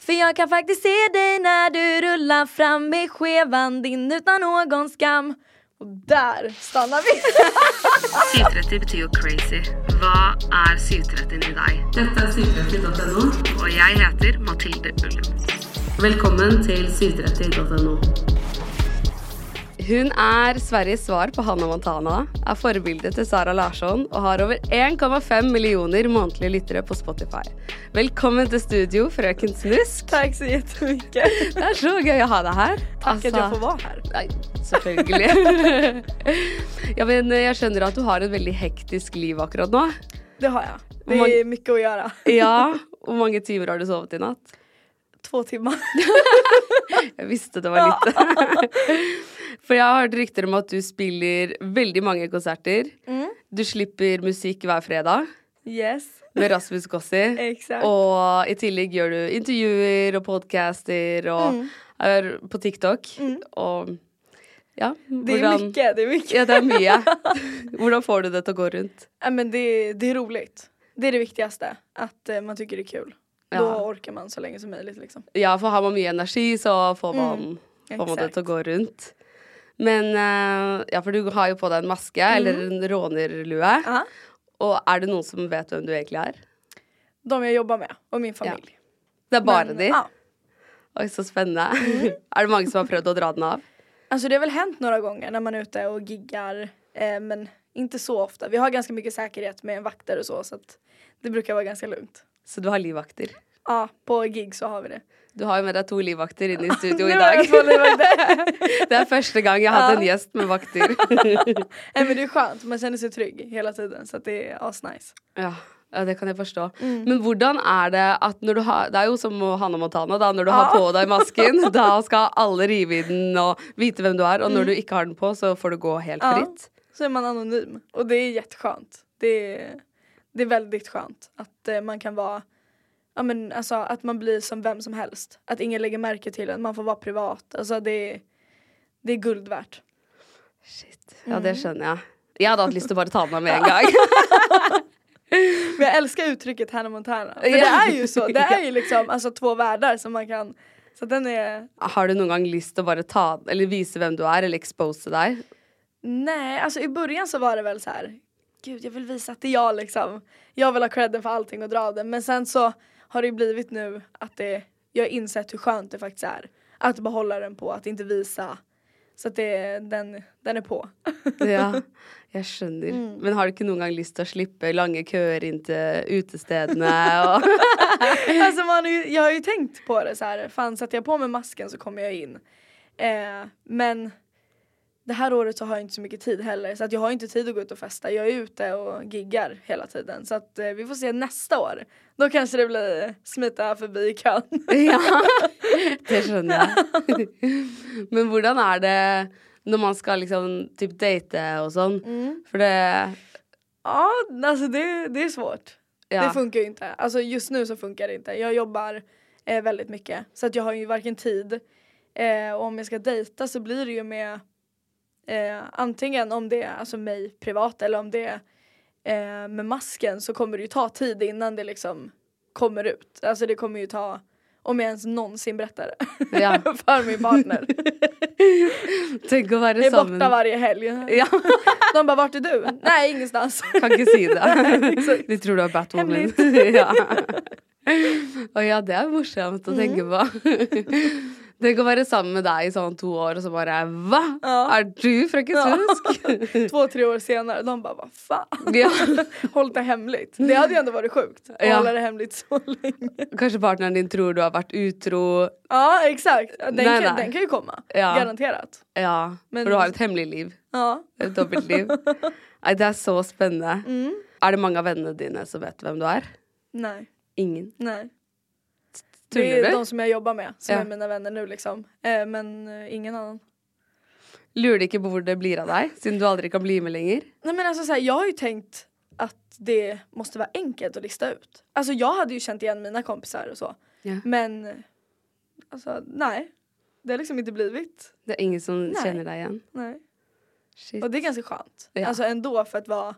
För jag kan faktiskt se dig när du rullar fram med skevan din utan någon skam. Och där stannar vi. 730 betyr jo crazy. Hva er 730 i deg? Dette er 730.no, og jeg heter Mathilde Ullum. Velkommen til 730.no. Hun er Sveriges svar på Hannah Montana, er forbildet til Sara Larsson og har over 1,5 millioner månedlige lyttere på Spotify. Velkommen til studio, frøken Snusk. Tack så jättemycket. Det er så gøy å ha deg her. Tack att jag får vara här. Nei, selvfølgelig. ja, men jeg skjønner at du har en veldig hektisk liv akkurat nå. Det har jag. Det är mycket att göra. Ja, Hvor mange timer har du sovet i natt? Två timmar. Jeg visste det var lite. For jeg har hørt rykter om at du spiller veldig mange konserter. Mm. Du slipper musikk hver fredag Yes. med Rasmus. Exakt. Og i tillegg gjør du intervjuer og podcaster og Mm. er på TikTok. Og ja, Det är mycket, det är mycket. Ja, det er mye. Hvordan får du det til å gå rundt? Ja, men det, det är roligt. Det är det viktigaste. Att eh, man tycker det är kul. Ja. Då orkar man så länge som möjligt liksom. Ja, for har man mye energi, så får man, Mm, får man det exakt. til å gå rundt. Men eh, ja, for du har jo på deg en maske, eller en rånerlue. Mm. Ja. Og er det noen som vet hvem du egentlig er? De jag jobbar med och min familj. Det er bare Men, de? Ja. Oi, så spennende. er det mange som har prøvd å dra den av? Alltså det har väl hänt några gånger när man är ute och giggar. Eh, men inte så ofta. Vi har ganska mycket säkerhet med vakter och så. Så det brukar vara ganska lugnt. Så du har livvakter? Ja, på gig så har vi det. Du har jo med deg to livvakter inne i studio i Nu har dag. jag två livvakter. det er første gang jeg har hatt Ja. en gjest med vakter. Nej men det är skönt. Man känner sig trygg hela tiden. Så att det är asnice. ja. Ja, det kan jeg forstå. Mm. Men hvordan er det at når du har Det er jo som Hanna Montana, da. Når du har Ja. på deg masken, da skal alle rive i den og vite hvem du er. Og når du ikke har den på, så får du gå helt Mm. Ja. fritt. Så är man anonym. Och det är jätteskönt. Det är, det är väldigt skönt att eh, man kan vara Ja men alltså att man blir som vem som helst. Att ingen lägger märke till en. Man får vara privat. Alltså det är, det är guld värt. Shit. Ja, det Mm. skjønner jeg. Jeg hadde hatt lyst til å bare ta av med en gang. Men jag älskar uttrycket Hannah Montana. För det är ju så. Det är ju liksom alltså två världar som man kan Så den är Har du noen gang lyst til å bare ta Eller vise hvem du er, eller expose deg? Nej, alltså i början så var det väl så här. Gud, jag vill visa att det är jag liksom. Jag vill ha credden för allting och dra den. Men sen så har det blivit nu att det, jag har insett hur skönt det faktiskt är. Att behålla den på, att inte visa. Så att det, den, den är på. Ja, jeg skjønner. Mm. Men har du ikke noen gang lyst til å slippe lange køer inn til utestedene? Og alltså man jag har ju tänkt på det så här. Fan, sätter jag på mig masken så kommer jag in. Eh, men det här året så har jag inte så mycket tid heller så att jag har inte tid att gå ut och festa. Jag är ute och giggar hela tiden så att eh, vi får se nästa år. Då kanske det blir smita förbi kön. ja, det skjønner jeg. Men hvordan er det når man skal liksom typ date og sånn? For det Ja, alltså det, det är svårt. Ja. Det funkar ju inte. Alltså just nu så funkar det inte. Jag jobbar eh, väldigt mycket så att jag har ju varken tid eh, och om jag ska dejta så blir det ju med eh, antingen om det är alltså mig privat eller om det är eh, med masken så kommer det ju ta tid innan det liksom kommer ut. Alltså det kommer ju ta om jag ens någonsin berättar det Ja. för min partner. Tenk å være Jag är sammen. borta varje helg. Ja, De bara vart är du? Nej ingenstans. kan ikke si det. De tror du er Batwoman. ja. Og ja, det morsomt å tenke Mm. på. Tenk å være sammen med deg i sånn to år, og så bare Hva? Ja. Er du fra Kristiansk? Två, tre år senare, de bara vad fan. Ja. Hållit det hemligt. Det hade ju ändå varit sjukt. Att Ja. hålla det hemligt så länge. Kanskje partneren din tror du har vært utro. Ja exakt. Den, Nej, kan, nej. den kan ju komma. Ja. Garanterat. Ja, Men- for du har et hemmelig liv. Ja. Et dobbeltliv. Det er så spennende. Mm. Er det mange av vennene dine som vet hvem du er? Nej. Ingen. Nej. Det är du? de som jag jobbar med som Ja. är mina vänner nu liksom. Eh, men eh, ingen annan. Lurer de ikke på hvor det blir av deg, siden du aldri kan bli med lenger? Nej men alltså så här, jag har ju tänkt att det måste vara enkelt att lista ut. Alltså jag hade ju känt igen mina kompisar och så. Ja. Men alltså nej. Det har liksom inte blivit. Det er ingen som Nej. kjenner deg igjen? Nej. Shit. Och det är ganska skönt. Ja. Alltså ändå för att vara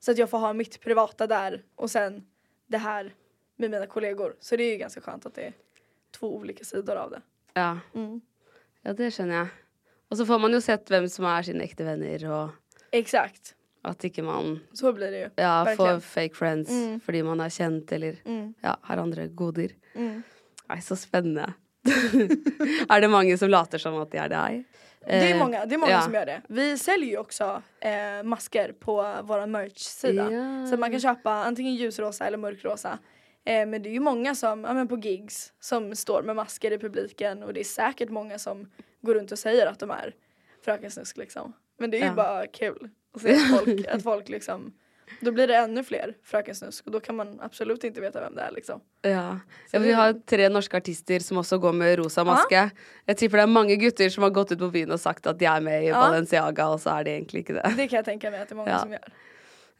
så att jag får ha mitt privata där och sen det här med mina kollegor. Så det är ju ganska skönt att det är två olika sidor av det. Ja. Mm. ja, det skjønner jeg. Og så får man jo sett hvem som er sine ekte venner, og Exakt, at ikke man så blir det ju. ja, får Verkligen. fake friends Mm. fordi man er kjent eller Mm. ja, har andre goder. Mm. Nei, så spennende. er det mange som later som at de er deg? Det är Eh, många, det är många ja. som gör det. Vi säljer ju också eh, masker på vår merch-sida. Ja. Så att man kan köpa antingen ljusrosa eller mörkrosa. Eh, men det är ju många som, ja men på gigs, som står med masker i publiken och det är säkert många som går runt och säger att de är Fröken Snusk liksom. Men det är ju Ja. bara kul att se att folk, att folk liksom då blir det ännu fler Fröken Snusk och då kan man absolut inte veta vem det är liksom. Ja. ja, det- Vi har tre norske artister som også går med rosa maske. Jeg tipper det er mange gutter som har gått ut på byen og sagt at de er med i Ja. Balenciaga, og så er de egentlig ikke det. Det kan jag tänka mig att det är många Ja. som gör.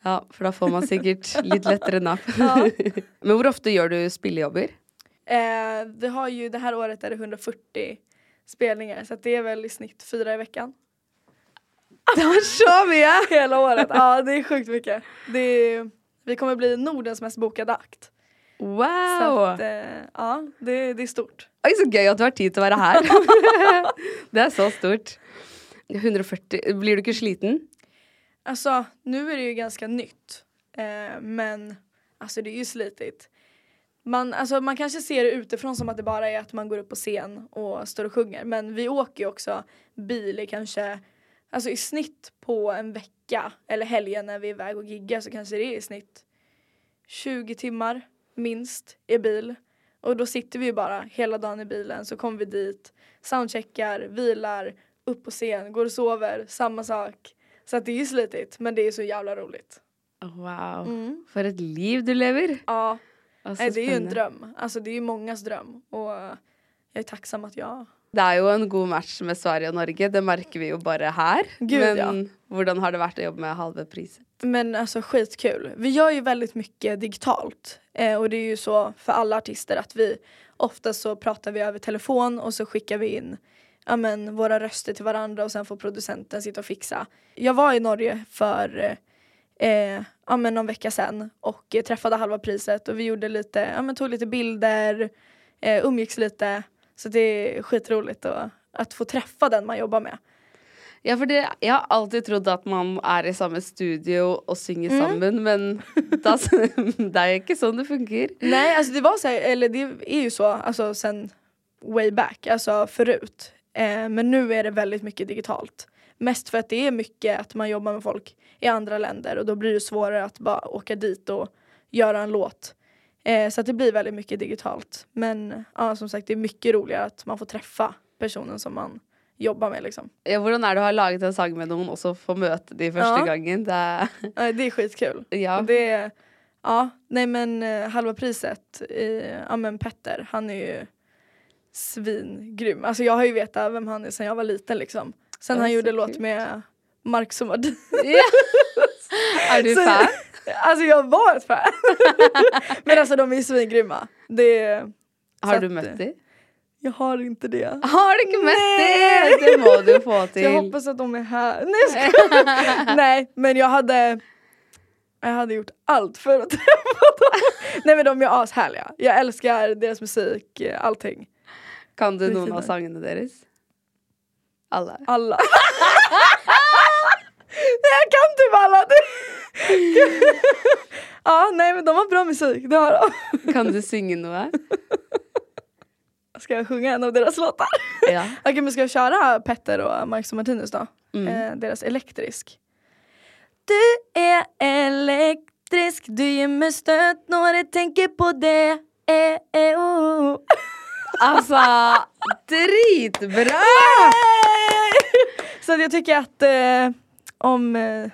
Ja, For da får man sikkert litt lettere napp. Ja. Men hvor ofte gjør du spillejobber? Eh, vi har ju det här året är det 140 spelningar så att det är väl i snitt fyra i veckan. Det var så mye! Hela året, ja det är sjukt mycket. Det är, vi kommer bli Nordens mest bokade akt. Wow! att, eh, ja det, det är stort. Oi, så gøy at du har tid å være her. det er så stort. 140 Blir du ikke sliten? Alltså nu är det ju ganska nytt. Eh, men alltså det är ju slitigt. Man, alltså, man kanske ser det utifrån som att det bara är att man går upp på scen och står och sjunger. Men vi åker ju också bil i kanske, alltså i snitt på en vecka eller helgen när vi är iväg och giggar så kanske det är i snitt 20 timmar minst i bil. Och då sitter vi ju bara hela dagen i bilen så kommer vi dit, soundcheckar, vilar, upp på scen, går och sover, samma sak. Så att det är ju slitigt men det är så jävla roligt. Wow. Mm. For et liv du lever. Ja, Altså, nej, det är ju en dröm. Alltså det är ju mångas dröm och jag är tacksam att jag Det er jo en god match med Sverige og Norge, det merker vi jo bare her. Gud, Men ja. hvordan har det vært å jobbe med halve priset? Men alltså skitkul. Vi gör ju väldigt mycket digitalt. Eh, och det är ju så för alla artister att vi ofta så pratar vi över telefon och så skickar vi in ja, men, våra röster till varandra och sen får producenten sitta och fixa. Jag var i Norge för eh, ja, men någon vecka sedan och eh, träffade halva priset och vi gjorde lite, ja, men, tog lite bilder, eh, umgicks lite. Så det är skitroligt att, att få träffa den man jobbar med. Ja, for det, jeg har alltid trodd at man er i samme studio og synger Mm. sammen, men da, det er jo ikke sånn det funker. Nej, alltså det var så här, eller det är ju så alltså sen way back, alltså förut. Eh, men nu är det väldigt mycket digitalt. Mest för att det är mycket att man jobbar med folk i andra länder och då blir det svårare att bara åka dit och göra en låt. Eh, så att det blir väldigt mycket digitalt. Men ja, som sagt det är mycket roligare att man får träffa personen som man jobba med liksom. Ja, hvordan er det å ha laget en sang med noen, og så få møte de første Ja. gangen? Det Ja, Det är skitkul. Ja. Och det är, ja, nej men eh, halva priset, i, ja men Petter, han är ju svingrym. Alltså jag har ju vetat vem han är sedan jag var liten liksom. Sen han så gjorde låt med Marcus och Martin. ja. Er du Så- fan? Alltså jag var ett fan. men alltså de är svingrymma. Det, Har så du att, møtt de? jag har inte det. Har du ikke møtt Nej. de? Det må du få Så til. jag hoppas att de är här. Nej. Nej men jag hade jag hade gjort allt för att träffa dem. Nej men de är ashärliga. Jag älskar deras musik, eh, allting. Kan du noen av sangene deres? Alle. Alla. nej jag kan typ alla. ja nej men de har bra musik, det har de. Kan du synge noe? Ska jag sjunga en av deras låtar? Ja. Okej men ska jag köra Petter och Marcus och Martinus då? Mm. Eh, deras elektrisk. Du är elektrisk, du ger mig stöt när jag tänker på det. Eh, eh, oh. Altså, dritbra! Så jag tycker att eh, om eh,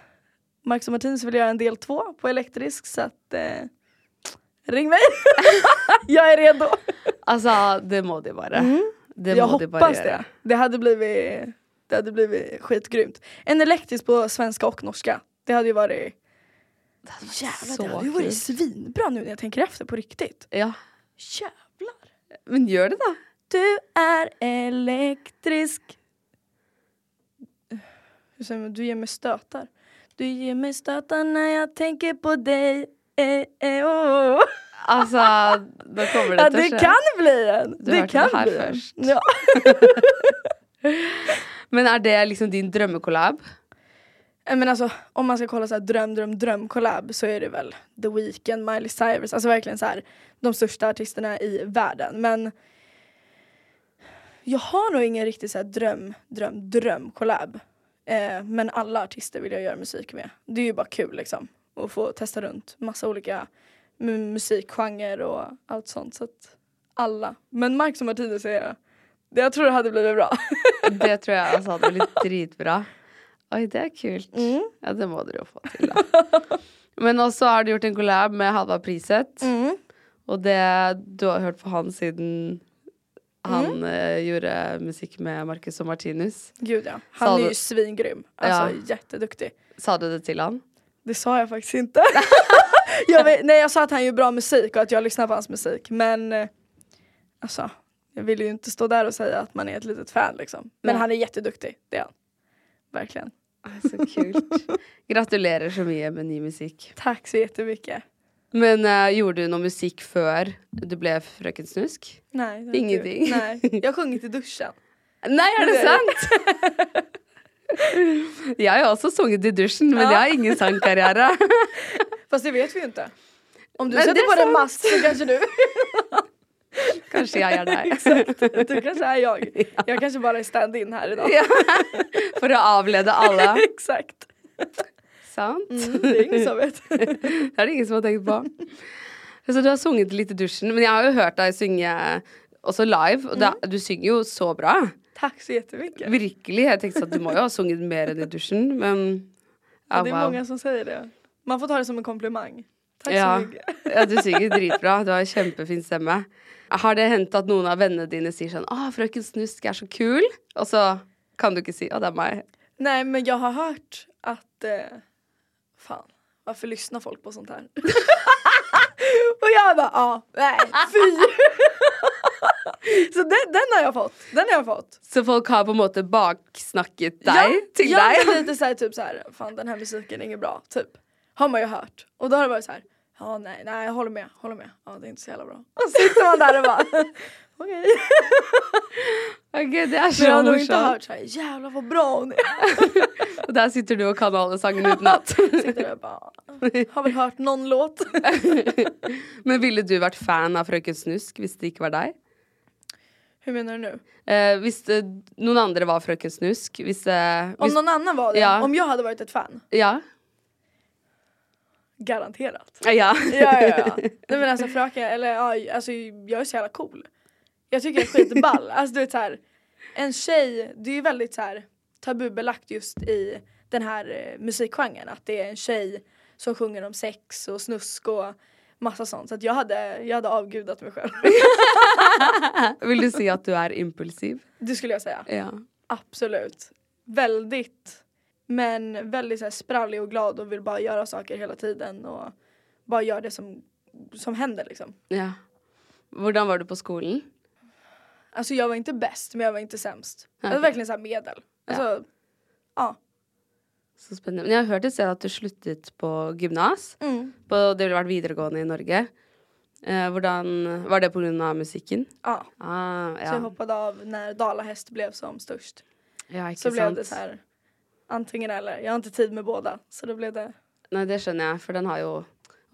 Marcus och Martinus vill göra en del två på elektrisk så att eh, ring mig. jag är redo. Altså, det må. Det Mm. jag må hoppas gjøre. det. Det hade blivit, det hade blivit skitgrymt. En elektrisk på svenska och norska. Det hade ju varit Jävlar, så det hade ju varit svinbra nu när jag tänker efter på riktigt. Ja. Jävlar. Men gjør det, da. Du är elektrisk. Du ger mig stötar. Du ger mig stötar när jag tänker på dig. Eh, eh, oh. Altså, da kommer det Ja, det kan bli en. Du det kan det här bli först. Ja. Men er det liksom din drømmekollab? Eh, men alltså om man ska kolla så här dröm, dröm, dröm collab så är det väl The Weeknd, Miley Cyrus, alltså verkligen så här de största artisterna i världen. Men jag har nog ingen riktig så här dröm, dröm, dröm collab. Eh, men alla artister vill jag göra musik med. Det är ju bara kul liksom. Att få testa runt massa olika musikgenrer och allt sånt. Så att alla. Men Marcus och Martinus är jag tror det hade blivit bra. Det tror jag alltså hade blivit dritbra. Oi, det er kult. Mm. Ja, det må dere jo få til, da. Men også har du gjort en collab med Halva Priseth. Mm. Og det Du har hørt på han siden han eh, gjorde musikk med Marcus og Martinus. Gud ja. Han är du- ju svingrym. Alltså Ja. jätteduktig. Sa du det til han? Det sa jag faktiskt inte. jag vet, nej jag sa att han gör bra musik och att jag lyssnar på hans musik men eh, alltså jag vill ju inte stå där och säga att man är ett litet fan liksom. Men Nej. han är jätteduktig, det är han. Verkligen. Så kult. Gratulerer så mye med ny musikk. Tack så jättemycket. Men eh, gjorde du noe musikk før du ble Frøken Snusk? Nej, Ingenting. kul. Nej, jag har sjungit i duschen. Nei, er det sant? Jeg har jo også sunget i dusjen, men Ja. jeg har ingen sangkarriere. Fast det vet vi ju inte. Om du Men sätter är på dig mask så kanske du Kanskje jeg er deg. Exakt, du kanske är jag. Jag kanske bara är stand-in här idag. Ja. For å avlede alle. Exakt. Sant? Mm, det är ingen som vet. Det er det ingen som har tenkt på. Så du har sunget litt i dusjen, men jeg har jo hørt deg synge også live, og da, du synger jo så bra. Tack så jättemycket. Virkelig. Jeg tenkte sånn at du må jo ha sunget mer enn i dusjen, men Ja, ja, det är wow. många som säger det. Man får ta det som en komplimang. Tack Ja. så mycket. Ja, du synger dritbra. Du har en kjempefin stemme. Har det hendt at noen av vennene dine sier sånn 'Å, frøken Snusk er så kul', og så kan du ikke si 'Å, det er meg'? Nej men jag har hört att, eh, fan varför lyssnar folk på sånt här? och jag bara, ja, nej, fy! så den, den har jag fått, den har jag fått. Så folk har på en måte baksnakket deg til ja, deg? men lite såhär typ såhär, fan den här musiken är inget bra, typ. Har man ju hört. Och då har det varit så här. Ja nej, nej jag håller med, håller med. Ja det är inte så jävla bra. Och så sitter man där och bara, okej. Ok, det er Men jag så har nog inte hört såhär, jävlar vad bra hon är. Og der sitter du og kan alle sangene utenat. Sitter där och bara, har väl hört någon låt. Men ville du vært fan av Frøken Snusk hvis det ikke var deg? Hur menar du nu? Eh, hvis det, noen andre var Frøken Snusk? Hvis, eh, Om någon annan var det, Ja. om jag hade varit ett fan? Ja? Garanterat. Ja. Ja, ja, ja. Nej men alltså fröken, eller ja, alltså jag är så jävla cool. Jag tycker jag är skitball. Alltså du vet såhär, en tjej, det är ju väldigt så här tabubelagt just i den här eh, musikgenren att det är en tjej som sjunger om sex och snusk och massa sånt. Så att jag hade, jag hade avgudat mig själv. Vill du säga att du är impulsiv? Det skulle jag säga. Ja. Absolut. Väldigt. Men väldigt så här sprallig och glad och vill bara göra saker hela tiden och bara göra det som, som händer liksom. ja. Hvordan var du på skolan? Alltså jag var inte bäst men jag var inte sämst. Jag var verkligen så här medel. Alltså, ja. Så spennende. Men jeg har hørt et sted at du sluttet på gymnas. Mm. På, det ville vært videregående i Norge. Eh, hvordan Var det pga. musikken? ja. Ah, Så jag ja. hoppade av när Dalahäst blev som störst. ja, Så blev sant. det så här antingen eller. Jag har inte tid med båda. Så då blev det Nei, det skjønner jeg, for den har jo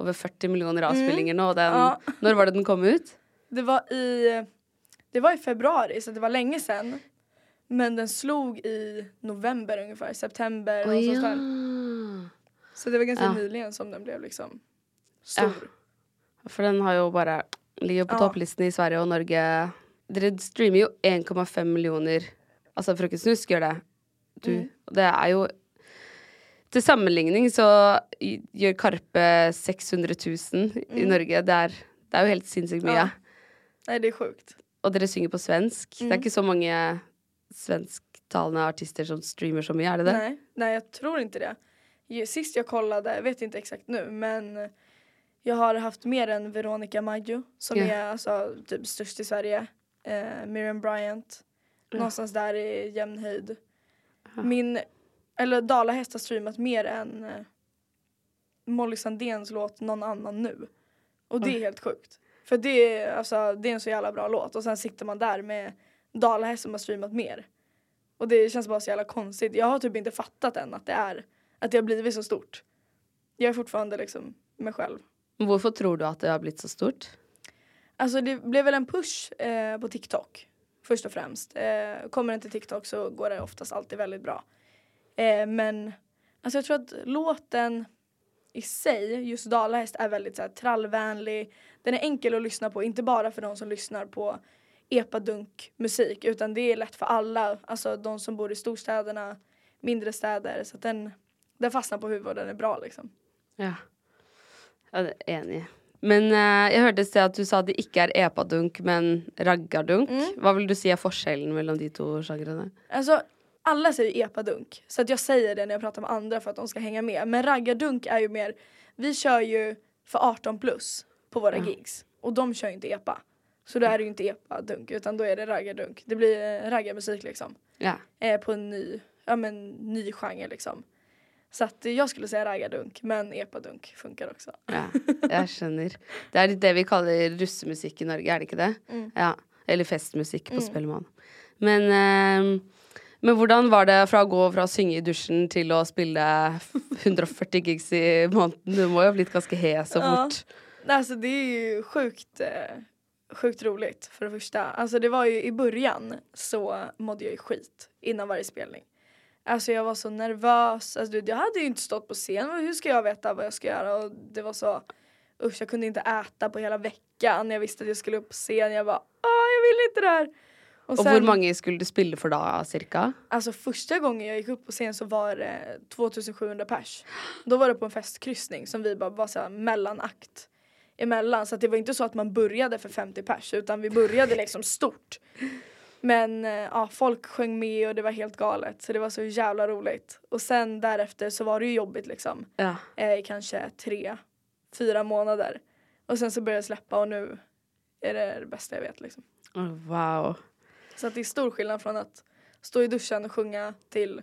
over 40 millioner avspillinger nå. og Den, Mm. Ja. Når var det den kom ut? Det var i Det var i februari så det var länge sedan. Men den slog i november ungefär, september Å och sånt ja. Så det var ganska Ja. nyligen som den blev liksom stor. For den har jo bare ligger på Ja. topplisten i Sverige og Norge. Dere streamer jo 1,5 millioner. Altså Frøken Snusk gjør det. Du. Mm. Det er jo Til sammenligning så gjør Karpe 600 000 i Norge. Det er, det er jo helt sinnssykt mye. Mm. Ja. Nej det är sjukt. Og dere synger på svensk. Det Mm. er ikke så mange svensktalende artister som streamer så mye, er det det? Nej, nej jag tror inte det. Sist jag kollade, jag vet inte exakt nu men jag har haft mer än Veronica Maggio som Ja. är alltså typ störst i Sverige. Eh, Miriam Bryant. Någonstans där i jämn höjd. Min, eller Dalahäst har streamat mer än eh, Molly Sandéns låt Någon annan nu. Och det är helt sjukt. För det är, alltså, det är en så jävla bra låt och sen sitter man där med Dalahäst som har streamat mer. Och det känns bara så jävla konstigt. Jag har typ inte fattat än att det är, att det har blivit så stort. Jag är fortfarande liksom mig själv. Hvorfor tror du at det har blitt så stort? Alltså det blev väl en push eh, på TikTok. Först och främst. Eh, kommer den till TikTok så går det oftast alltid väldigt bra. Eh, men alltså jag tror att låten i sig, just Dalahäst, är väldigt så här, trallvänlig. Den är enkel att lyssna på, inte bara för de som lyssnar på epadunk-musik utan det är lätt för alla. Alltså de som bor i storstäderna, mindre städer. Så att den, den fastnar på huvudet och den är bra liksom. Ja. ja är enig. Men eh, jeg hørte et sted at du sa at det ikke er epadunk, men raggardunk. Hva vil du si er forskjellen mellom de to sjangrene? Alltså alla säger epadunk så att jag säger det när jag pratar med andra för att de ska hänga med. Men raggardunk är ju mer, vi kör ju för 18 plus på våra gigs och de kör ju inte epa. Så då är det ju inte epadunk utan då är det raggardunk. Det blir eh, raggarmusik liksom. Ja. Eh, på en ny, ja men ny genre liksom. Så att jag skulle säga raggardunk men epadunk funkar också. ja. Jeg skjønner. Det litt det vi kaller russemusikk i Norge, er det ikke det? Ja. Eller festmusikk på Spellemann. Men, eh, men hvordan var det fra å gå fra å synge i dusjen til å spille 140 gigs i måneden? Du må jo ha blitt ganske hes Ja. fort. Nej, Alltså det är ju sjukt, eh, sjukt roligt för det första. Alltså det var ju i början så mådde jag ju skit innan varje spelning. Alltså jag var så nervös, alltså jag hade ju inte stått på scen, hur ska jag veta vad jag ska göra? Och det var så, usch jag kunde inte äta på hela veckan, jag visste att jag skulle upp på scen, jag bara, åh jag vill inte det här. Og hvor mange skulle du spille for da, cirka? Alltså första gången jag gick upp på scen så var det 2700 pers. Då var det på en festkryssning som vi bara var så här mellanakt emellan. Så det var inte så att man började för 50 pers utan vi började liksom stort. Men eh, ja, folk sjöng med och det var helt galet så det var så jävla roligt. Och sen därefter så var det ju jobbigt liksom. Ja. Eh, i kanske tre, fyra månader. Och sen så började jag släppa och nu är det det bästa jag vet liksom. Åh, Wow. Så att det är stor skillnad från att stå i duschen och sjunga till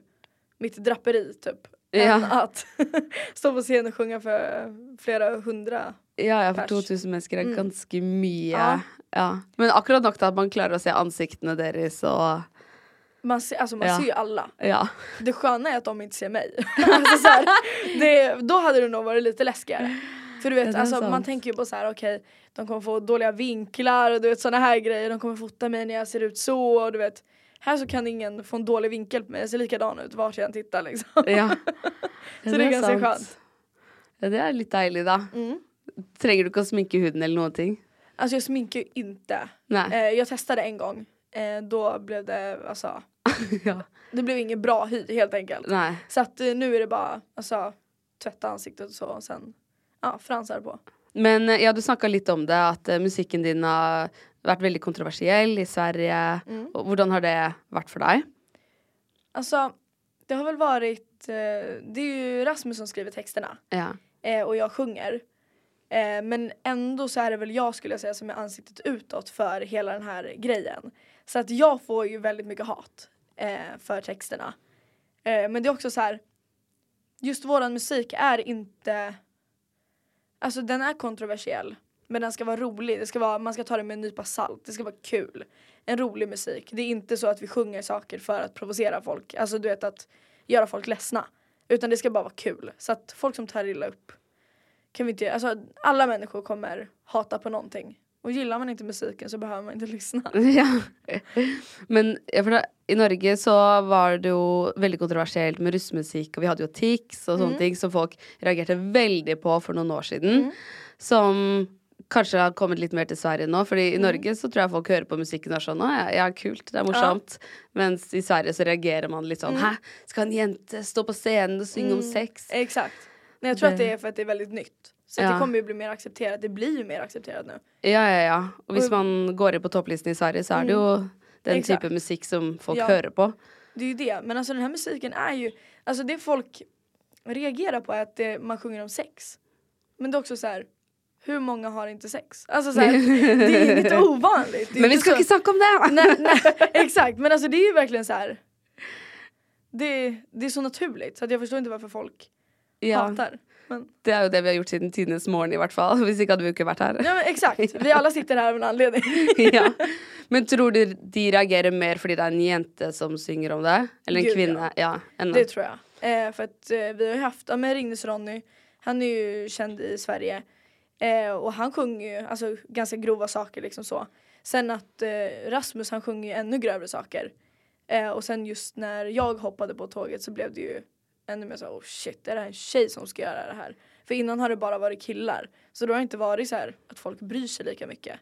mitt draperi typ. Ja. Än att stå på scen och sjunga för flera hundra. Ja, ja, for Pers. 2000 mennesker er Mm. ganske mye. Ja. Ja. Men akkurat nok til at man klarer å se ansiktene deres og Man ser, alltså man Ja. ser ju alla. Ja. Det sköna är att de inte ser mig. alltså så här, det, då hade det nog varit lite läskigare. För du vet, det är alltså, man tänker ju på så här, okej, de kommer få dåliga vinklar och du vet sådana här grejer. De kommer fota mig när jag ser ut så och du vet. Här så kan ingen få en dålig vinkel på mig. Jag ser likadan ut vart jag än tittar liksom. ja. Så det är ganska sant. skönt. Ja, det er litt deilig, da. Mm. Trenger du ikke å sminke huden eller noen ting? Alltså jag sminkar ju inte. Eh, jag testade en gång Eh, då blev det alltså, ja. det blev ingen bra hy helt enkelt. Nej. Så att eh, nu är det bara alltså, tvätta ansiktet och så och sen ja, fransar på. Men eh, ja, du snakka litt om det, at eh, musikken din har vært veldig kontroversiell i Sverige. Mm. Hvordan har det vært for deg? Alltså det har väl varit, eh, det är ju Rasmus som skriver texterna Ja. och jag sjunger. Eh, men ändå så är det väl jag skulle jag säga som är ansiktet utåt för hela den här grejen. Så att jag får ju väldigt mycket hat eh, för texterna. Eh, men det är också så här, just våran musik är inte, alltså den är kontroversiell. Men den ska vara rolig, det ska vara, man ska ta det med en nypa salt, det ska vara kul. En rolig musik. Det är inte så att vi sjunger saker för att provocera folk, alltså du vet att göra folk ledsna. Utan det ska bara vara kul. Så att folk som tar illa upp kan vi inte, alltså alla människor kommer hata på någonting. Och gillar man inte musiken så behöver man inte lyssna. ja. Men ja, i Norge så var det jo veldig kontroversielt med russemusikk, og vi hadde jo Tix og sånne ting som folk reagerte veldig på for noen år siden. Som kanskje har kommet litt mer til Sverige nå. Fordi i Norge så tror jeg folk hører på musikken og sånn Å ja, ja, kult, det er morsomt. Mens i Sverige så reagerer man litt sånn Hæ, skal en jente stå på scenen og synge om sex? Exakt. Men jag tror att Det- det är för att det är väldigt nytt. Så Ja. det kommer ju bli mer accepterat, det blir ju mer accepterat nu. Ja, ja, ja. Hvis Og- man går inn på topplisten i Sverige, så er det jo den Exakt. type musikk som folk Ja. hører på. Det är ju det. Men alltså den här musiken är ju, alltså det folk reagerar på är att det, man sjunger om sex. Men det är också så här. Hur många har inte sex? Alltså så här, det är lite ovanligt. Det är Men vi inte så- ikke snakke om det! nej, nej, exakt, men alltså det är ju verkligen så här. Det, det är så naturligt så att jag förstår inte varför folk Ja, hatar. Men, det er jo det vi har gjort siden tidenes morgen, i hvert fall. Hvis ikke hadde vi ikke vært her. ja, men exakt, vi alla sitter här av en anledning. ja. Men tror du de reagerer mer fordi det er en jente som synger om det? Eller en Gud, kvinne? Ja. enn- Det tror jag. Eh, för att eh, vi har ju haft, ja men Ringnes Ronny, han är ju känd i Sverige. Eh, och han sjunger ju alltså, ganska grova saker liksom så. Sen att eh, Rasmus han sjunger ju ännu grövre saker. Eh, och sen just när jag hoppade på tåget så blev det ju ännu mer så oh shit, är det här en tjej som ska göra det här? För innan har det bara varit killar. Så då har det inte varit så här att folk bryr sig lika mycket.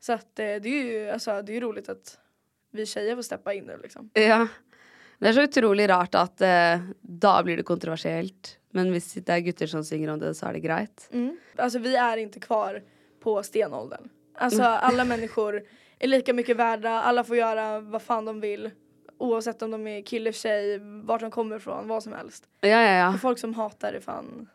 Så att eh, det är ju alltså, det är roligt att vi tjejer får steppa in nu liksom. Ja. Det er så utrolig rart at eh, da blir det kontroversielt. Men hvis det er gutter som synger om det, så er det greit. Alltså vi är inte kvar på stenåldern. Alltså alla människor är lika mycket värda, alla får göra vad fan de vill. Oavsett om de är kille, tjej, vart de kommer ifrån, vad som helst. Ja, ja, ja. Och folk som hatar är fan...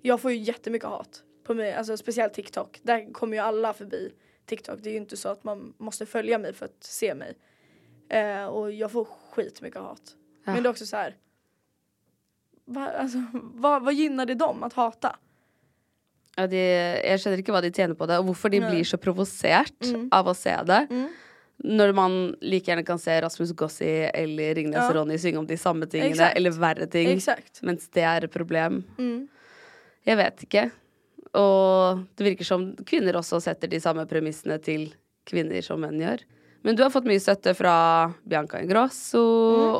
Jag får ju jättemycket hat på mig, alltså speciellt TikTok. Där kommer ju alla förbi TikTok. Det är ju inte så att man måste följa mig för att se mig. Eh, och jag får skitmycket hat. Ja. Men det är också så här. Va, alltså, vad, vad gynnar det dem att hata? ja de, jeg skjønner ikke hva de tjener på det, og hvorfor de Nei. blir så provosert av å se det. Når man like gjerne kan se Rasmus Gossi eller Ringnes Ja. Ronny synge om de samme tingene, Exakt. eller verre ting, Exakt. mens det er et problem. Mm. Jeg vet ikke. Og det virker som kvinner også setter de samme premissene til kvinner som menn gjør. Men du har fått mye støtte fra Bianca Ingrosso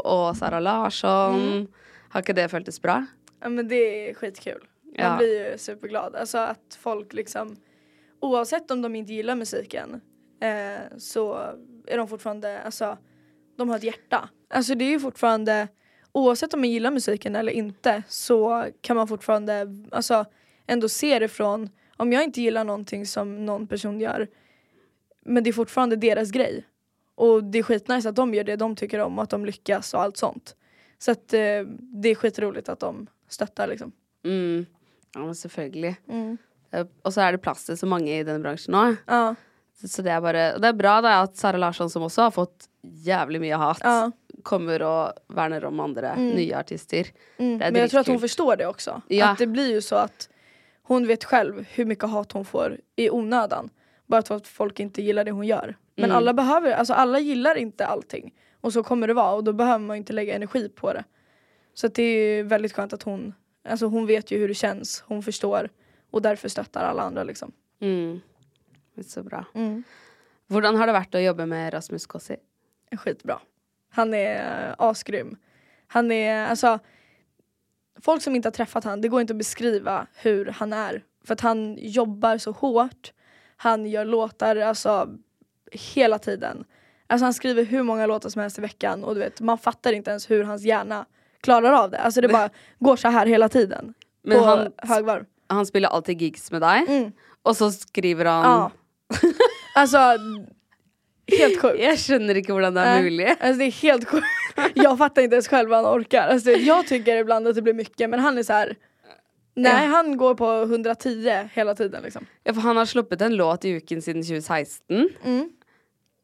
og Sara Larsson. Har ikke det føltes bra? Ja men det är skitkul. Man Ja. blir ju superglad. Alltså att folk liksom oavsett om de inte gillar musiken eh, så är de fortfarande, alltså de har ett hjärta. Alltså det är ju fortfarande oavsett om man gillar musiken eller inte så kan man fortfarande alltså ändå se det från om jag inte gillar någonting som någon person gör men det är fortfarande deras grej. Och det är skitnice att de gör det de tycker om och att de lyckas och allt sånt. Så att eh, det är skitroligt att de stöttar liksom. Mm. Ja, men selvfølgelig. Eh, Og så er det plass til så mange i denne bransjen nå. Ja, Så det er bare Det er bra da at Sara Larsson, som også har fått jævlig mye hat, Ja. kommer og verner om andre nye artister. mm. Men jag tror att hon förstår det också. Ja. Att det blir ju så att hon vet själv hur mycket hat hon får i onödan. Bara för att folk inte gillar det hon gör. Men Mm. alla behöver, alltså alla gillar inte allting. Och så kommer det vara och då behöver man inte lägga energi på det. Så det är väldigt skönt att hon, alltså hon vet ju hur det känns, hon förstår. Och därför stöttar alla andra liksom. Mm. Så bra. Hvordan har det vært å jobbe med Rasmus Kossi? skitbra. Han är uh, asgrym. Han är, alltså folk som inte har träffat han, det går inte att beskriva hur han är. För att han jobbar så hårt. Han gör låtar alltså hela tiden. Alltså han skriver hur många låtar som helst i veckan och du vet man fattar inte ens hur hans hjärna klarar av det. Alltså det bara går så här hela tiden. Men på han- högvarv. Han spelar alltid gigs med dig. Mm. Och så skriver han Ja. Alltså helt sjukt. Jag skjønner ikke hvordan det er Nej. mulig. Alltså det är helt sjukt. Jag fattar inte ens själv vad han orkar. Alltså, jag tycker ibland att det blir mycket men han är så här. Nej Ja. han går på 110 hela tiden liksom. Ja, for han har sluppet en låt i uken siden 2016.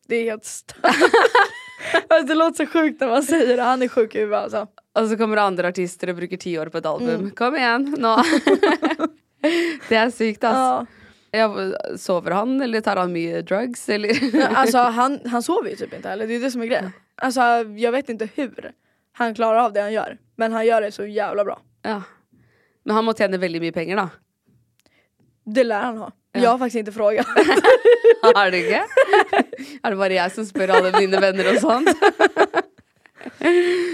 Det är helt stört. alltså, det låter så sjukt när man säger det. Han är sjuk i huvudet alltså. Og så kommer det andre artister og bruker ti år på et album. Mm. Kom igjen, nå! det er sykt, ass. Ja. Ja, sover han, eller tar han mye drugs, eller? Alltså han, han sover ju typ inte heller. Det är det som är grejen. Alltså jag vet inte hur han klarar av det han gör. Men han gör det så jävla bra. ja. Men han må tjene veldig mye penger, da. Det lär han ha. Jag har faktiskt inte frågat. Er det ikke? er det bare jeg som spør alle mine venner og sånt?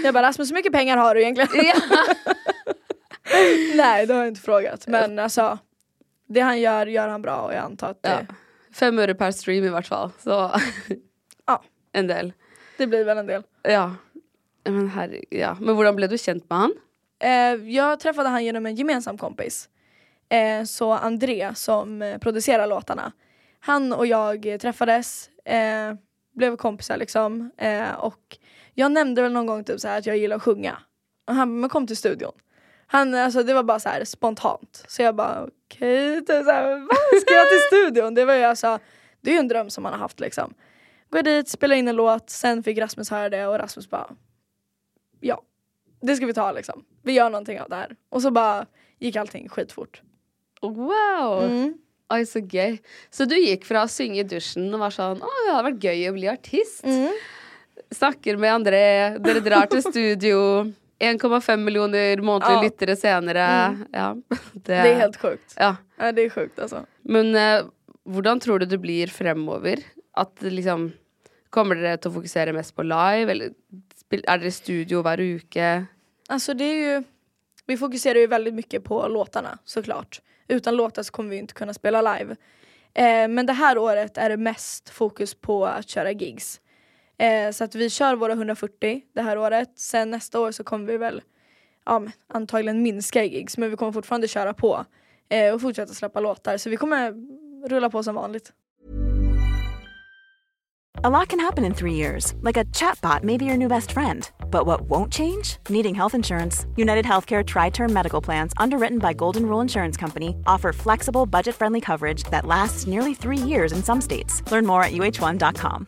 Jag bara Rasmus hur mycket pengar har du egentligen? ja. Nej det har jag inte frågat. Men alltså det han gör gör han bra och jag antar att det, ja. Fem øre per stream, i hvert fall. Så Ja. en del. det blir väl en del. Ja. Men herre, ja. Men hvordan ble du kjent med han? Eh, jag träffade han genom en gemensam kompis. Eh, så André som eh, producerar låtarna. Han och jag träffades, eh, blev kompisar liksom. Och jag nämnde väl någon gång typ så här att jag gillar att sjunga. Och han men kom till studion. Han, alltså, det var bara så här spontant. Så jag bara okej, typ här, vad ska jag till studion? Det var ju alltså, det är ju en dröm som man har haft liksom. Går dit, spelar in en låt, sen fick Rasmus höra det och Rasmus bara ja, det ska vi ta liksom. Vi gör någonting av det här. Och så bara gick allting skitfort. Wow! Mm. Oi, så gøy. Så du gikk fra å synge i dusjen og var sånn Å, det hadde vært gøy å bli artist. Mm. Snakker med André, dere drar til studio. 1,5 millioner månedlige Ja. lyttere senere. Ja, det, Det är helt sjukt. ja. Ja, det är sjukt alltså. Men eh, hvordan tror du det blir fremover? At det liksom Kommer dere til å fokusere mest på live, eller er dere i studio hver uke? Alltså det är ju, vi fokuserar ju väldigt mycket på låtarna såklart. Utan låtar så kommer vi inte kunna spela live. Eh, men det här året är det mest fokus på att köra gigs. Eh, så att vi kör våra 140 det här året. Sen nästa år så kommer vi väl ja, antagligen minska i gigs men vi kommer fortfarande köra på. Eh, och fortsätta släppa låtar. Så vi kommer rulla på som vanligt. A lot can happen in three years, like a chatbot may be your new best friend. But what won't change? Needing health insurance. United Healthcare Tri Term Medical Plans, underwritten by Golden Rule Insurance Company, offer flexible, budget friendly coverage that lasts nearly three years in some states. Learn more at uh1.com.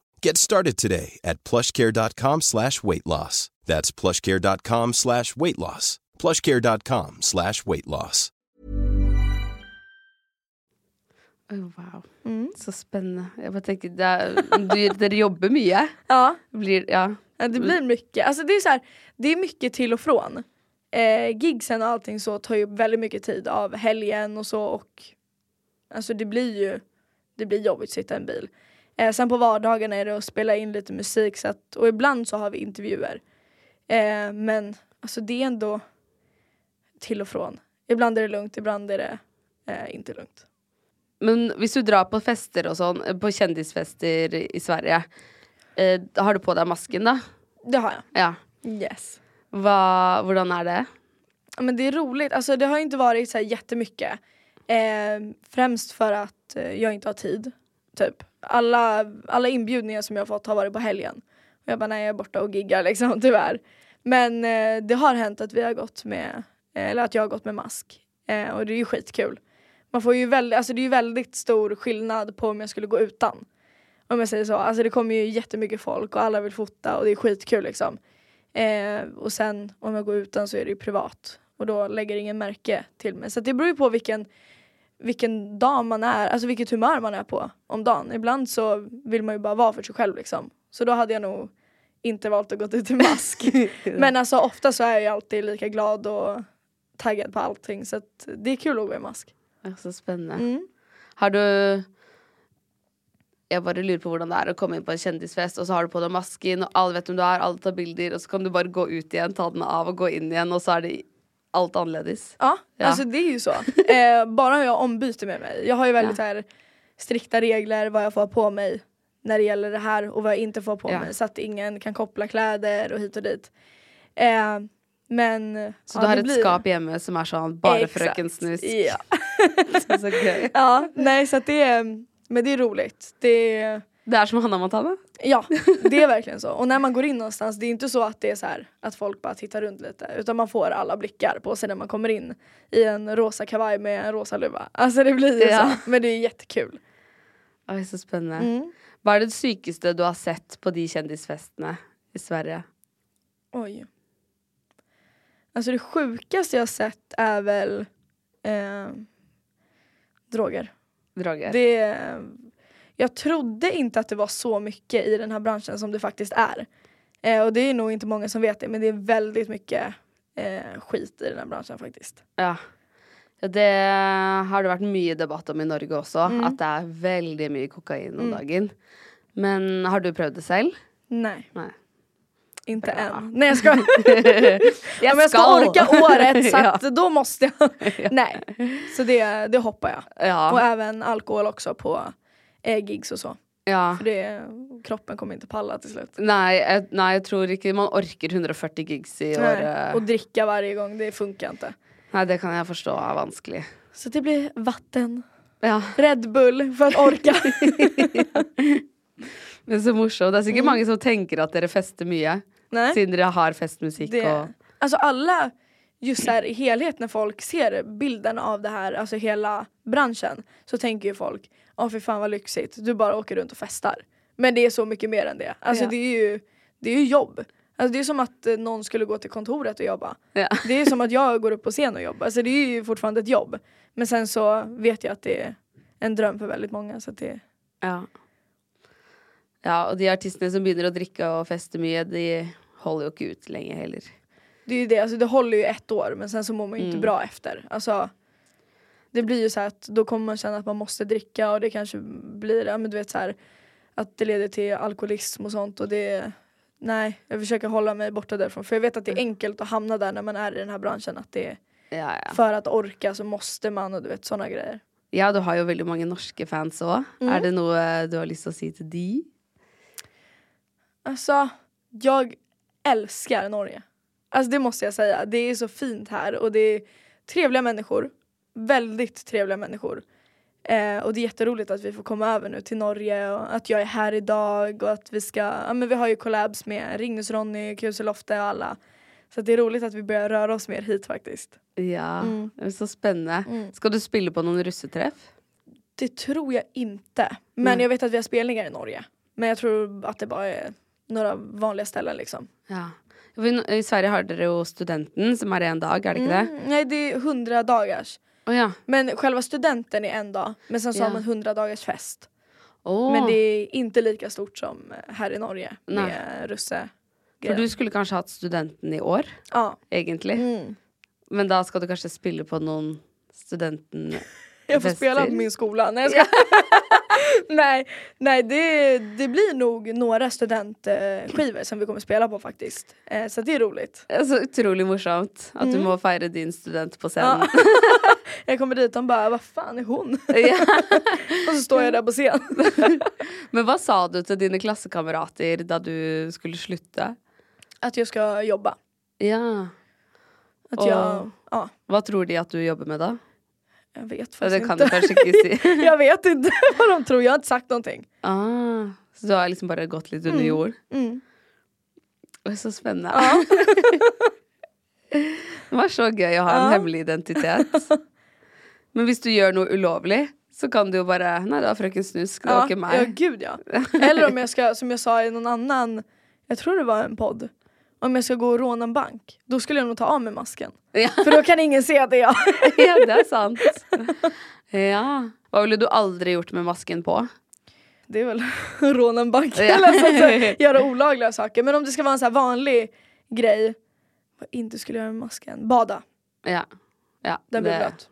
Get started today at plushcare.com slash weight loss. That's plushcare.com slash weight loss. plushcare.com slash weight loss. Oi, wow. Så spennende. Jeg bare tenker, det du, Dere jobber mye. Ja, Blir, ja. Ja, det blir mycket. Alltså det är så här, det är mycket till och från. Eh, gigsen och allting så tar ju väldigt mycket tid av helgen och så och alltså det blir ju det blir jobbigt att sitta i en bil. Eh, sen på vardagarna är det att spela in lite musik så att, och ibland så har vi intervjuer. Eh, men alltså det är ändå till och från. Ibland är det lugnt, ibland är det eh, inte lugnt. Men hvis du drar på fester og sånn, på kjendisfester i Sverige, eh, har du på deg masken da? Det har jag. Ja. Yes. Hvordan er det? Men det är roligt. Alltså, det har inte varit så här jättemycket. Eh, främst för att eh, jag inte har tid. Typ. Alla, alla inbjudningar som jag fått har varit på helgen. Och jag bara nej jag är borta och giggar liksom tyvärr. Men eh, det har hänt att vi har gått med, eh, eller att jag har gått med mask. Eh, och det är ju skitkul. Man får ju väldigt, alltså det är ju väldigt stor skillnad på om jag skulle gå utan. Om jag säger så. Alltså det kommer ju jättemycket folk och alla vill fota och det är skitkul liksom. Eh, och sen om jag går utan så är det ju privat. Och då lägger ingen märke till mig. Så det beror ju på vilken, vilken dag man är, alltså vilket humör man är på om dagen. Ibland så vill man ju bara vara för sig själv liksom. Så då hade jag nog inte valt att gå ut i mask. Men alltså ofta så är jag alltid lika glad och taggad på allting så att det är kul att gå i mask. Så spennende. Mm. Har du Jeg bare lurer på hvordan det er å komme inn på en kjendisfest, og så har du på deg masken, og alle vet hvem du er, alle tar bilder, og så kan du bare gå ut igjen, ta den av og gå inn igjen, og så er det alt annerledes. Ja, Ja. alltså det är ju så. Eh, bara jag ombyter med mig. Jag har ju väldigt Ja. så här, strikta regler vad jag får på mig när det gäller det här och vad jag inte får på Ja. mig så att ingen kan koppla kläder och hit och dit. Eh, men Så ja, du har det et blir- skap hjemme som sånn bare Exakt. Frøken Snusk. Ja. Så gøy. ja, nej så att det är, men det är roligt. Det Det er som Hanna Montana. Ja, det är verkligen så. Och när man går in någonstans, det är inte så att det är så här att folk bara tittar runt lite. Utan man får alla blickar på sig när man kommer in i en rosa kavaj med en rosa luva. Alltså det blir ju Ja. så. Men det är jättekul. Oi, så spennende. Mm. Hva er det sykeste du har sett på de kjendisfestene i Sverige? Oj. Alltså det sjukaste jag har sett är väl eh, droger. Droger. Det, jag trodde inte att det var så mycket i den här branschen som det faktiskt är. Eh, och det är nog inte många som vet det men det är väldigt mycket eh, skit i den här branschen faktiskt. Ja. ja. Det har det vært mye debatt om i Norge også, Mm. at det er veldig mye kokain om Mm. dagen. Men har du prøvd det selv? Nej. Nej. Inte Bra. än. Nej jag ska. Jag Om jag ska orka året så Ja. att då måste jag. Nej. Så det, det hoppar jag. Ja. Och även alkohol också på eh, gigs och så. ja. För det, kroppen kommer inte palla till slut. Nei, jeg, nei, jeg tror ikke man orker 140 gigs i Nej. året. Och dricka varje gång, det funkar inte. Nei, det kan jeg forstå er vanskelig. Så det blir vatten, Ja. Red Bull för att orka. Men så morsomt. Det er sikkert mange som tenker at dere fester mye. Nej. Siden dere har festmusikk Det, og alltså alla, just här, i helhet när folk ser bilden av det här, alltså hela branschen, så tänker ju folk, åh för fan vad lyxigt, du bara åker runt och festar. Men det är så mycket mer än det. Alltså Ja. det är ju, det är ju jobb. Alltså det är som att eh, någon skulle gå till kontoret och jobba. ja. Det är som att jag går upp på scen och jobbar. Alltså det är ju fortfarande ett jobb. Men sen så vet jag att det är en dröm för väldigt många. Så att det, Ja. ja, og de artistene som begynner å drikke og feste mye, de holder jo ikke ut lenge heller. det är ju det, alltså det håller ju ett år men sen så mår man ju inte Mm. bra efter. Alltså, det blir ju så att då kommer man känna att man måste dricka och det kanske blir, ja men du vet så här att det leder till alkoholism och sånt och det Nej, jag försöker hålla mig borta därifrån för jag vet att det är enkelt att hamna där när man är i den här branschen att det Ja, ja. för att orka så måste man och du vet sådana grejer. ja, du har jo veldig mange norske fans òg. Mm. Er det noe du har lyst til å si til de? Alltså, jag älskar Norge. Alltså det måste jag säga. Det är så fint här och det är trevliga människor. Väldigt trevliga människor. Eh, och det är jätteroligt att vi får komma över nu till Norge och att jag är här idag och att vi ska, ja men vi har ju collabs med Ringnus-Ronny, Kuselofte och alla. Så det är roligt att vi börjar röra oss mer hit faktiskt. Ja, Mm. det er så spennende. Mm. Skal du spille på noen russetreff? Det tror jag inte. Men Nej. jag vet att vi har spelningar i Norge. Men jag tror att det bara är några vanliga ställen liksom. Ja. I Sverige har dere jo Studenten, som er én dag, er det ikke det? Mm, nej det är 100 dagars. Å ja. Men själva studenten är en dag, men sen så Ja. har man 100 dagars fest. Åh. Men det är inte lika stort som här i Norge Nej. med russe. For du skulle kanskje hatt Studenten i år, Ja. egentlig. Mm. Men da skal du kanskje spille på noen Studenten Jag får spela på min skola. Nej, jag ska... nej, nej det, det blir nog några studentskivor som vi kommer spela på faktiskt. Eh, så det är roligt. Det er Så utrolig morsomt at du Mm. må feire din student på scenen. Ja. jag kommer dit och bara, vad fan är hon? Och så står jag där på scen. Men hva sa du til dine klassekamerater da du skulle slutte? Att jag ska jobba. Ja. Att Och- jag, ja, Hva tror de at du jobber med da? jag vet faktiskt det kan inte. si. jag vet inte vad de tror, jag har inte sagt någonting. Ah, så du har liksom bare gått litt under jord? Mm. Oi, så spennende. Ja. Det var så gøy å ha en Ja. hemmelig identitet. Men hvis du gjør noe ulovlig, så kan du jo bare Nei, var frøken Snusk, det var ikke ja, meg. gud ja. Eller om jag ska, som jag sa i någon annan, jag tror det var en podd. Om jag ska gå och råna en bank, då skulle jag nog ta av mig masken. Ja. För då kan ingen se att det är jag. ja, det er sant. Ja. Hva ville du aldri gjort med masken på? Det är väl råna en bank Ja. eller så, så, göra olagliga saker. Men om det ska vara en så vanlig grej, vad inte skulle göra med masken, bada. Ja. ja Den blir det- blöt.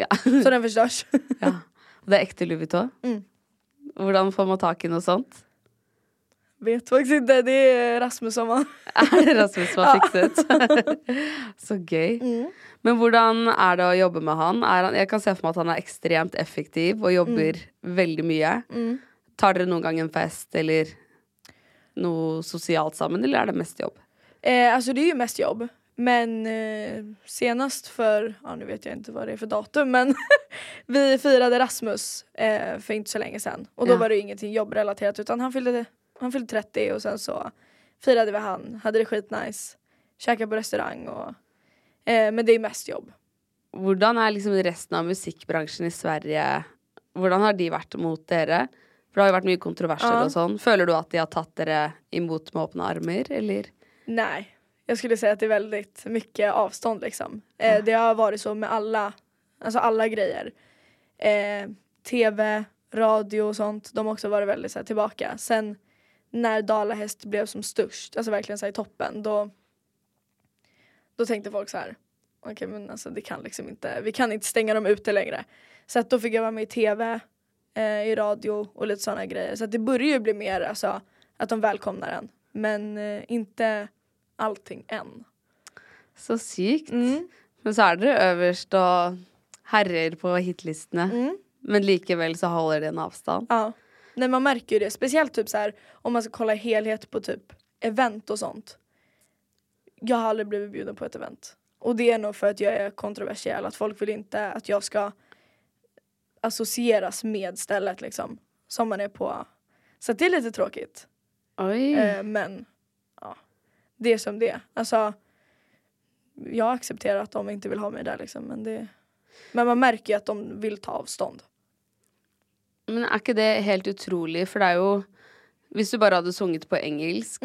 Ja. Så den förstörs. ja. Det er ekte Louis Vuitton. Mm. Hvordan får man tak i noe sånt? Vet faktiskt inte, det är Rasmus som har. Er det Rasmus som har fikset? Så gøy. Mm. Men hvordan er det å jobbe med han? Han? Jeg kan se for meg at han er ekstremt effektiv og jobber veldig mye. Mm. Tar dere noen gang en fest eller noe sosialt sammen, eller er det mest jobb? Eh, alltså det är ju mest jobb. Men eh, senast för, ja nu vet jag inte vad det är för datum men vi firade Rasmus eh, för inte så länge sedan. Och då Ja. var det ju ingenting jobbrelaterat utan han fyllde, han fyllde 30 och sen så firade vi han, hade det skitnice, käkade på restaurang och eh, men det är mest jobb. Hvordan er liksom resten av musikkbransjen i Sverige Hvordan har de vært mot dere? For det har jo vært mye kontroverser Ja. og sånn. Føler du at de har tatt dere imot med åpne armer, eller? Nej, jag skulle säga att det är väldigt mycket avstånd liksom. Eh, det har varit så med alla, alltså alla grejer. Eh, TV, radio och sånt, de har också varit väldigt så här, tillbaka. Sen när Dalahäst blev som störst, alltså verkligen så här, i toppen, då, då tänkte folk så här. Okej men alltså det kan liksom inte, vi kan inte stänga dem ute längre. Så att då fick jag vara med i TV, eh, i radio och lite sådana grejer. Så att det börjar ju bli mer alltså att de välkomnar en. Men eh, inte allting än. Så sykt. Mm. Men så er dere øverst og herrer på hitlistene. Mm. Men likevel så holder de en avstand. Ja. Nej man märker ju det, speciellt typ så här om man ska kolla helhet på typ event och sånt. Jag har aldrig blivit bjuden på ett event. Och det är nog för att jag är kontroversiell, att folk vill inte att jag ska associeras med stället liksom. Som man är på. Så det är lite tråkigt. Oi. Eh, men det är som det är. Alltså, jag accepterar att de inte vill ha mig där liksom. Men, det, men man märker ju att de vill ta avstånd. Men er ikke det helt utrolig? For det er jo Hvis du bare hadde sunget på engelsk,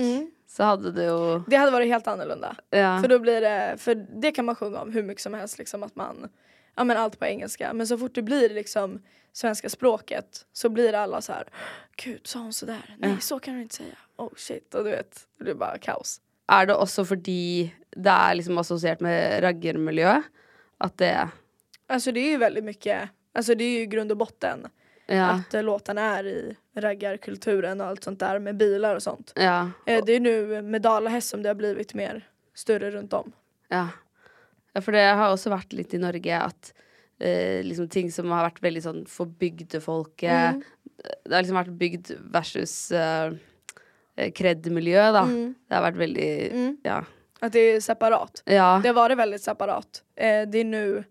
så hadde det jo Det hade varit helt annorlunda. Ja. För då blir det, för det kan man sjunga om hur mycket som helst liksom att man, ja men allt på engelska. Men så fort det blir liksom svenska språket så blir alla så här, gud sa hon sådär? Nej Ja. så kan du inte säga. Oh shit, og du vet, det blir bara kaos. Er det også fordi det er liksom assosiert med raggermiljø? At det Alltså det är ju väldigt mycket, alltså det är ju grund och botten Ja. att eh, låtarna är i raggarkulturen och allt sånt där med bilar och sånt. Ja. Eh, det är nu med Dalahäst som det har blivit mer större runt om. Ja. ja, for det har også vært litt i Norge at eh, liksom ting som har vært veldig sånn for bygdefolket Mm. Det har liksom vært bygd versus uh, kred-miljø, da. Mm. Det har vært veldig Mm. Ja. Att det är separat. Ja. Det har varit väldigt separat. Eh, det är nu,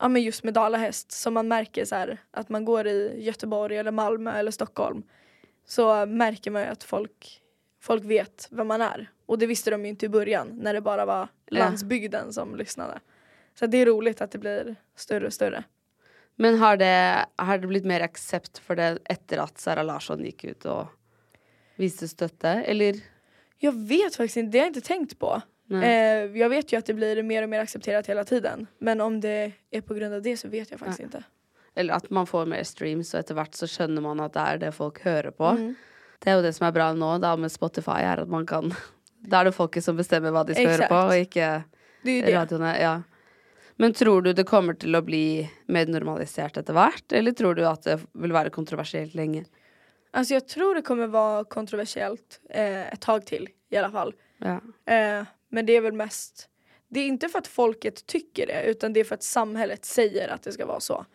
ja men just med Dalahäst, som man märker så här att man går i Göteborg eller Malmö eller Stockholm så märker man ju att folk, folk vet vem man är. Och det visste de ju inte i början när det bara var landsbygden som lyssnade. Så det är roligt att det blir större och större. Men har det, har det blitt mer aksept for det etter at Sara Larsson gikk ut og viste støtte, eller? Jag vet faktiskt inte, det har jag inte tänkt på. Nej. Eh, jag vet ju att det blir mer och mer accepterat hela tiden. Men om det är på grund av det så vet jag faktiskt inte. Eller at man får mer streams, og etter hvert så skjønner man at det er det folk hører på. Mm. Det er jo det som er bra nå da med Spotify, er at man kan Da er det folket som bestemmer hva de Exakt. høre på, og ikke Det är ju det. radioene. Ja. Men tror du det kommer til å bli mer normalisert etter hvert, eller tror du at det vil være kontroversielt lenge? Alltså jag tror det kommer vara kontroversiellt eh, ett tag till i alla fall. Ja. Eh, men det är väl mest, det är inte för att folket tycker det utan det är för att samhället säger att det ska vara så.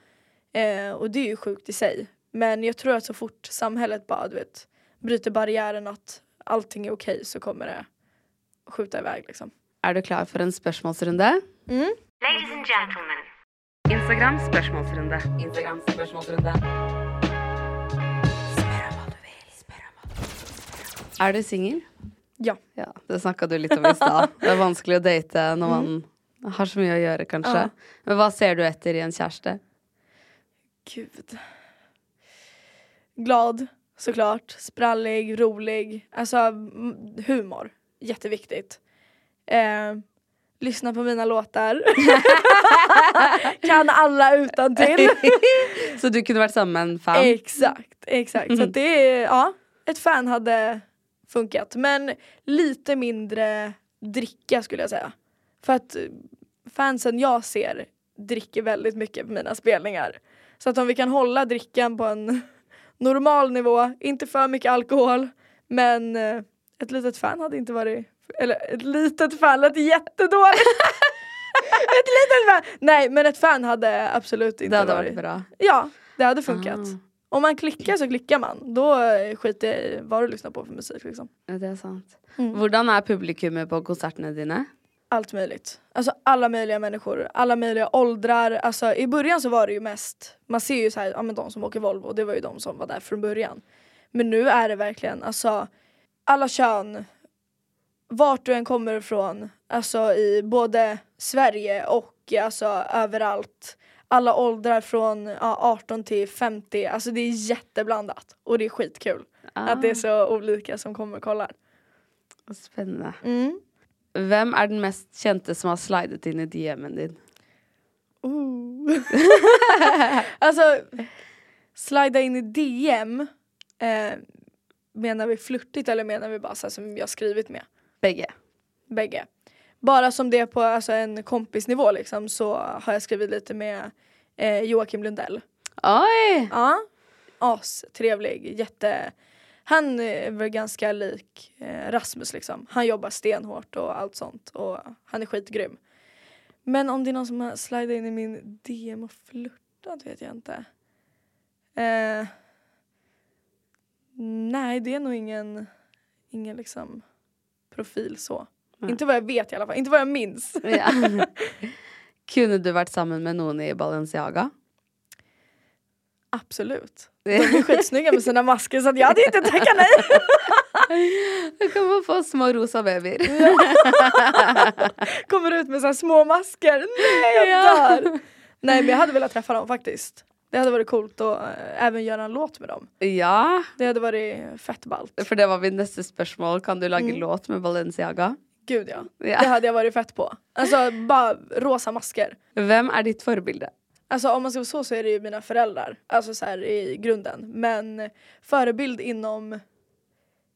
Eh, och det är ju sjukt i sig. Men jag tror att så fort samhället bara du vet, bryter barriären att allting är okej så kommer det skjuta iväg liksom. Er du klar for en spørsmålsrunde? Mm. Ladies and gentlemen. Instagram spørsmålsrunde. Instagram spørsmålsrunde. Er du singel? Ja. ja. Det snakka du litt om i stad. Det er vanskelig å date når man har så mye å gjøre, kanskje. Ja. Men hva ser du etter i en kjæreste? gud. Glad såklart, sprallig, rolig, alltså mm, humor, jätteviktigt. Eh, lyssna på mina låtar. kan alla utan till. Så du kunde varit samman med en fan? Exakt, exakt. Så att det är, ja, ett fan hade funkat. Men lite mindre dricka skulle jag säga. För att fansen jag ser dricker väldigt mycket på mina spelningar. Så att om vi kan hålla drickan på en normal nivå, inte för mycket alkohol, men eh, ett litet fan hade inte varit, eller ett litet fan lät jättedåligt. ett litet fan! Nej men ett fan hade absolut inte Det hade varit varit bra. Ja, det hade funkat. Ah. Om man klickar så klickar man. Då eh, skiter jag i vad du lyssnar på för musik liksom. Ja, det är sant. Mm. Hvordan er publikummet på konsertene dine? Allt möjligt. Alltså alla möjliga människor, alla möjliga åldrar. Alltså i början så var det ju mest, man ser ju så här, ja men de som åker Volvo, det var ju de som var där från början. Men nu är det verkligen alltså alla kön, vart du än kommer ifrån, alltså i både Sverige och alltså överallt. Alla åldrar från ja, 18 till 50, alltså det är jätteblandat och det är skitkul. Att det är så olika som kommer och kollar. Spennende. Mm. Hvem er den mest kjente som har slidet inn i DM-en din? Ooh. alltså, slida in i DM. Eh, menar vi flörtigt eller menar vi bara så som jag skrivit med? Begge. Bägge. Bara som det på alltså, en kompisnivå liksom så har jag skrivit lite med eh, Joakim Lundell. Oi! Ja. As, trevlig, jätte... Han är väl ganska lik eh, Rasmus liksom. Han jobbar stenhårt och allt sånt och han är skitgrym. Men om det är någon som har slidat in i min DM och flörtat vet jag inte. Eh, nej, det är nog ingen, ingen liksom profil så. Nej. Inte vad jag vet i alla fall, inte vad jag minns. Ja. Kunne du vært sammen med noen i Balenciaga? Absolut. De är skitsnygga med sina masker så jag hade inte tackat nej. Kan man få små rosa babyer. Kommer ut med så små masker. Nej jag Ja. dör. Nej men jag hade velat träffa dem faktiskt. Det hade varit coolt att eh, även göra en låt med dem. Ja, Det hade varit fett ballt. for det var mitt neste spørsmål. Kan du lage Mm. låt med Balenciaga? Gud ja. Ja. Det hade jag varit fett på. Alltså bara rosa masker. Hvem er ditt forbilde? Alltså om man ska vara så så är det ju mina föräldrar. Alltså så här i grunden. Men förebild inom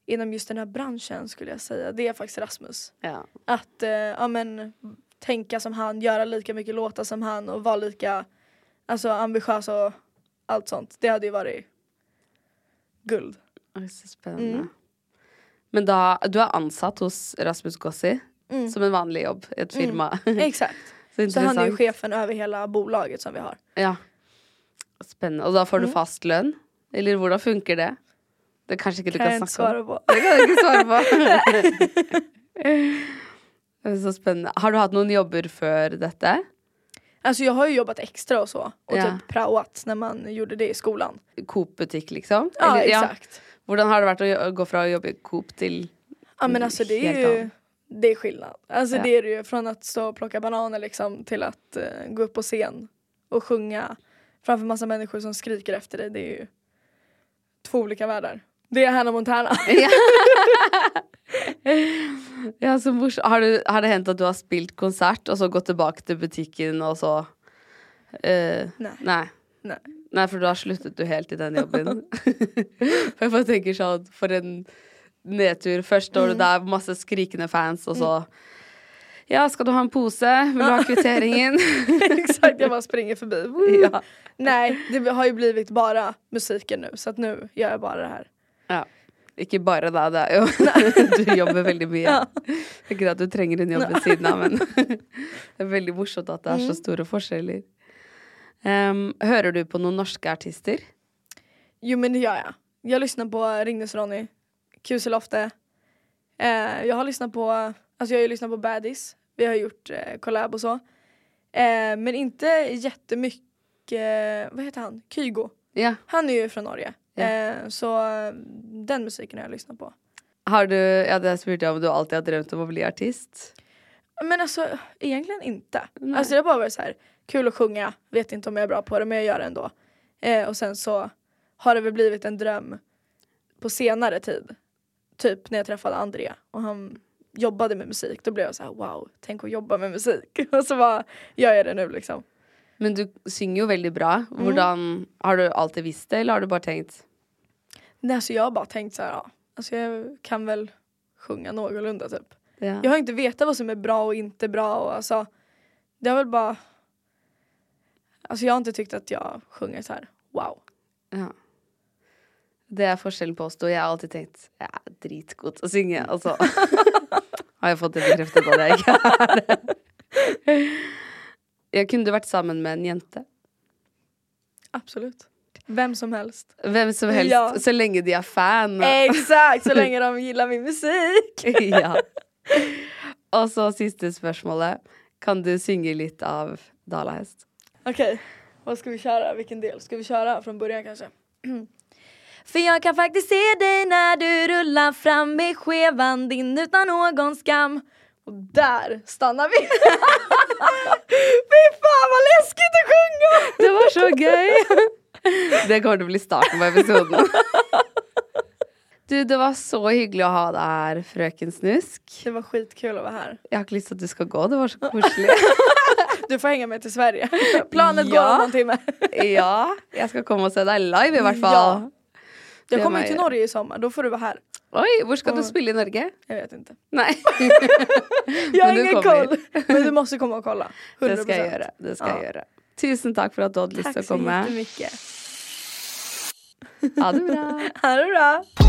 inom just den här branschen skulle jag säga. Det är faktiskt Rasmus. Ja. Att eh, ja, men, tänka som han, göra lika mycket låtar som han och vara lika alltså, ambitiös och allt sånt. Det hade ju varit guld. Oi, så spennende. Mm. Men da, du er ansatt hos Rasmus Gossi Mm. som en vanlig jobb i et firma. Exakt. så Så han är ju chefen över hela bolaget som vi har. Ja. Spennende. Og da får du Mm. fast lønn? Eller hvordan funker det? Det kanskje ikke du Kan kan jag inte om. svara på. Det kan du ikke svare på. Det er så spennende. Har du hatt noen jobber før dette? Alltså jag har ju jobbat extra och så. Och Ja. typ praoat när man gjorde det i skolan. Coop-butikk, liksom? Ja Eller- exakt. Hvordan har det vært å jo- gå fra å jobbe i Coop til Ja men alltså det är ju det är skillnad. Alltså Ja. det är det ju från att stå och plocka bananer liksom till att eh, gå upp på scen och sjunga framför massa människor som skriker efter dig. Det är ju två olika världar. Det är Hannah Montana. Ja, så morsomt. Har, du- har det hendt at du har spilt konsert, og så gått tilbake til butikken, og så eh, Nej. Nej. Nei, for da sluttet du helt i den jobben. for jeg bare tenker sånn, for en nedtur. Først står du der, masse skrikende fans, og så Ja, skal du ha en pose? Vil du ha kvitteringen? Exakt, jag bara springer förbi. Ja. Nej, det har ju blivit bara musiken nu så att nu gör jag bara det här. ja. Ikke bare da, det er jo Du jobber veldig mye. Ja. Ikke at du trenger en jobb ved siden av, men det er veldig morsomt at det er så store forskjeller. Em, hører du på noen norske artister? Jo men det gör jag. Jag lyssnar på Ringnes Ronny, Kuselofte. Eh, jag har lyssnat på, alltså jag har ju lyssnat på Baddies. Vi har gjort eh, collab och så. Eh, men inte jättemycket, vad heter han? Kygo. Ja. Han är ju från Norge. Eh, så den musiken har jag lyssnat på. Har du, ja det spurte jeg om du alltid har drømt om å bli artist? Men alltså egentligen inte. Nej. Alltså det har bara varit så här kul att sjunga, vet inte om jag är bra på det men jag gör det ändå. Eh, och sen så har det väl blivit en dröm på senare tid. Typ när jag träffade Andrea och han jobbade med musik. Då blev jag så här: wow, tänk att jobba med musik. och så bara gör jag det nu liksom. Men du synger jo veldig bra. Hvordan, Har du alltid visst det, eller har du bare tenkt Nej, alltså jag har bara tänkt så här, ja, alltså jag kan väl sjunga någorlunda typ. ja. Jag har inte vetat vad som är bra och inte bra och alltså det har väl bara Alltså jag har inte tyckt att jag sjunger så här wow. Ja. Det er forskjellen på oss to. Jeg har alltid tenkt jeg er dritgod til å synge, og så har jeg fått det bekreftet at jeg ikke er det. Jeg kunne du vært sammen med en jente? Absolut. Vem som helst. Hvem som helst, Ja. så lenge de er fan. Exakt, så länge de gillar min musik. ja. Og så siste spørsmålet. Kan du synge litt av Dalahest? Okej, vad ska vi köra? Vilken del? Ska vi köra från början kanske? För jag kan faktiskt se dig när du rullar fram med skevan din utan någon skam. Och där stannar vi. Fy fan vad läskigt att sjunga! Det var så gøy! Det kommer å bli starten på episoden. Du, det var så hyggelig å ha deg her, frøken Snusk. Det var skitkul att vara här. Jeg har ikke lyst til at du skal gå, det var så koselig. Du får hänga med till Sverige. Planet går Ja. om någon timme. Ja, jeg skal komme og se deg live, i hvert fall. Ja. Jag kommer till jag Norge i sommar, då får du vara här. Oi, hvor skal du spille i Norge? Jag vet inte. Nei. Jag har ingen kommer. koll. Men du måste komma och kolla. 100%. Det skal jeg gjøre. Det skal Ja. jeg gjøre. Tusen takk for at du hadde lyst Tack til å så jättemycket. Ha det bra. Ha det bra.